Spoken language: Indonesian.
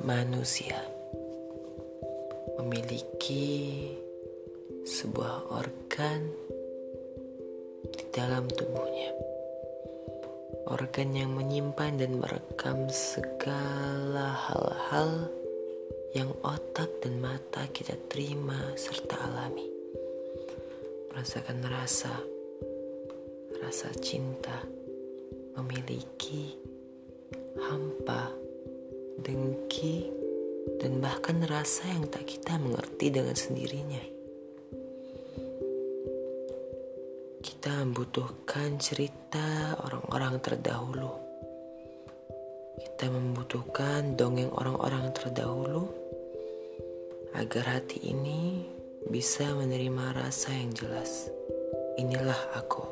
Manusia memiliki sebuah organ di dalam tubuhnya. Organ yang menyimpan dan merekam segala hal-hal yang otak dan mata kita terima serta alami. Merasakan rasa, rasa cinta, memiliki hampa, dengki, dan bahkan rasa yang tak kita mengerti dengan sendirinya. Kita membutuhkan cerita orang-orang terdahulu. Kita membutuhkan dongeng orang-orang terdahulu agar hati ini bisa menerima rasa yang jelas. Inilah aku.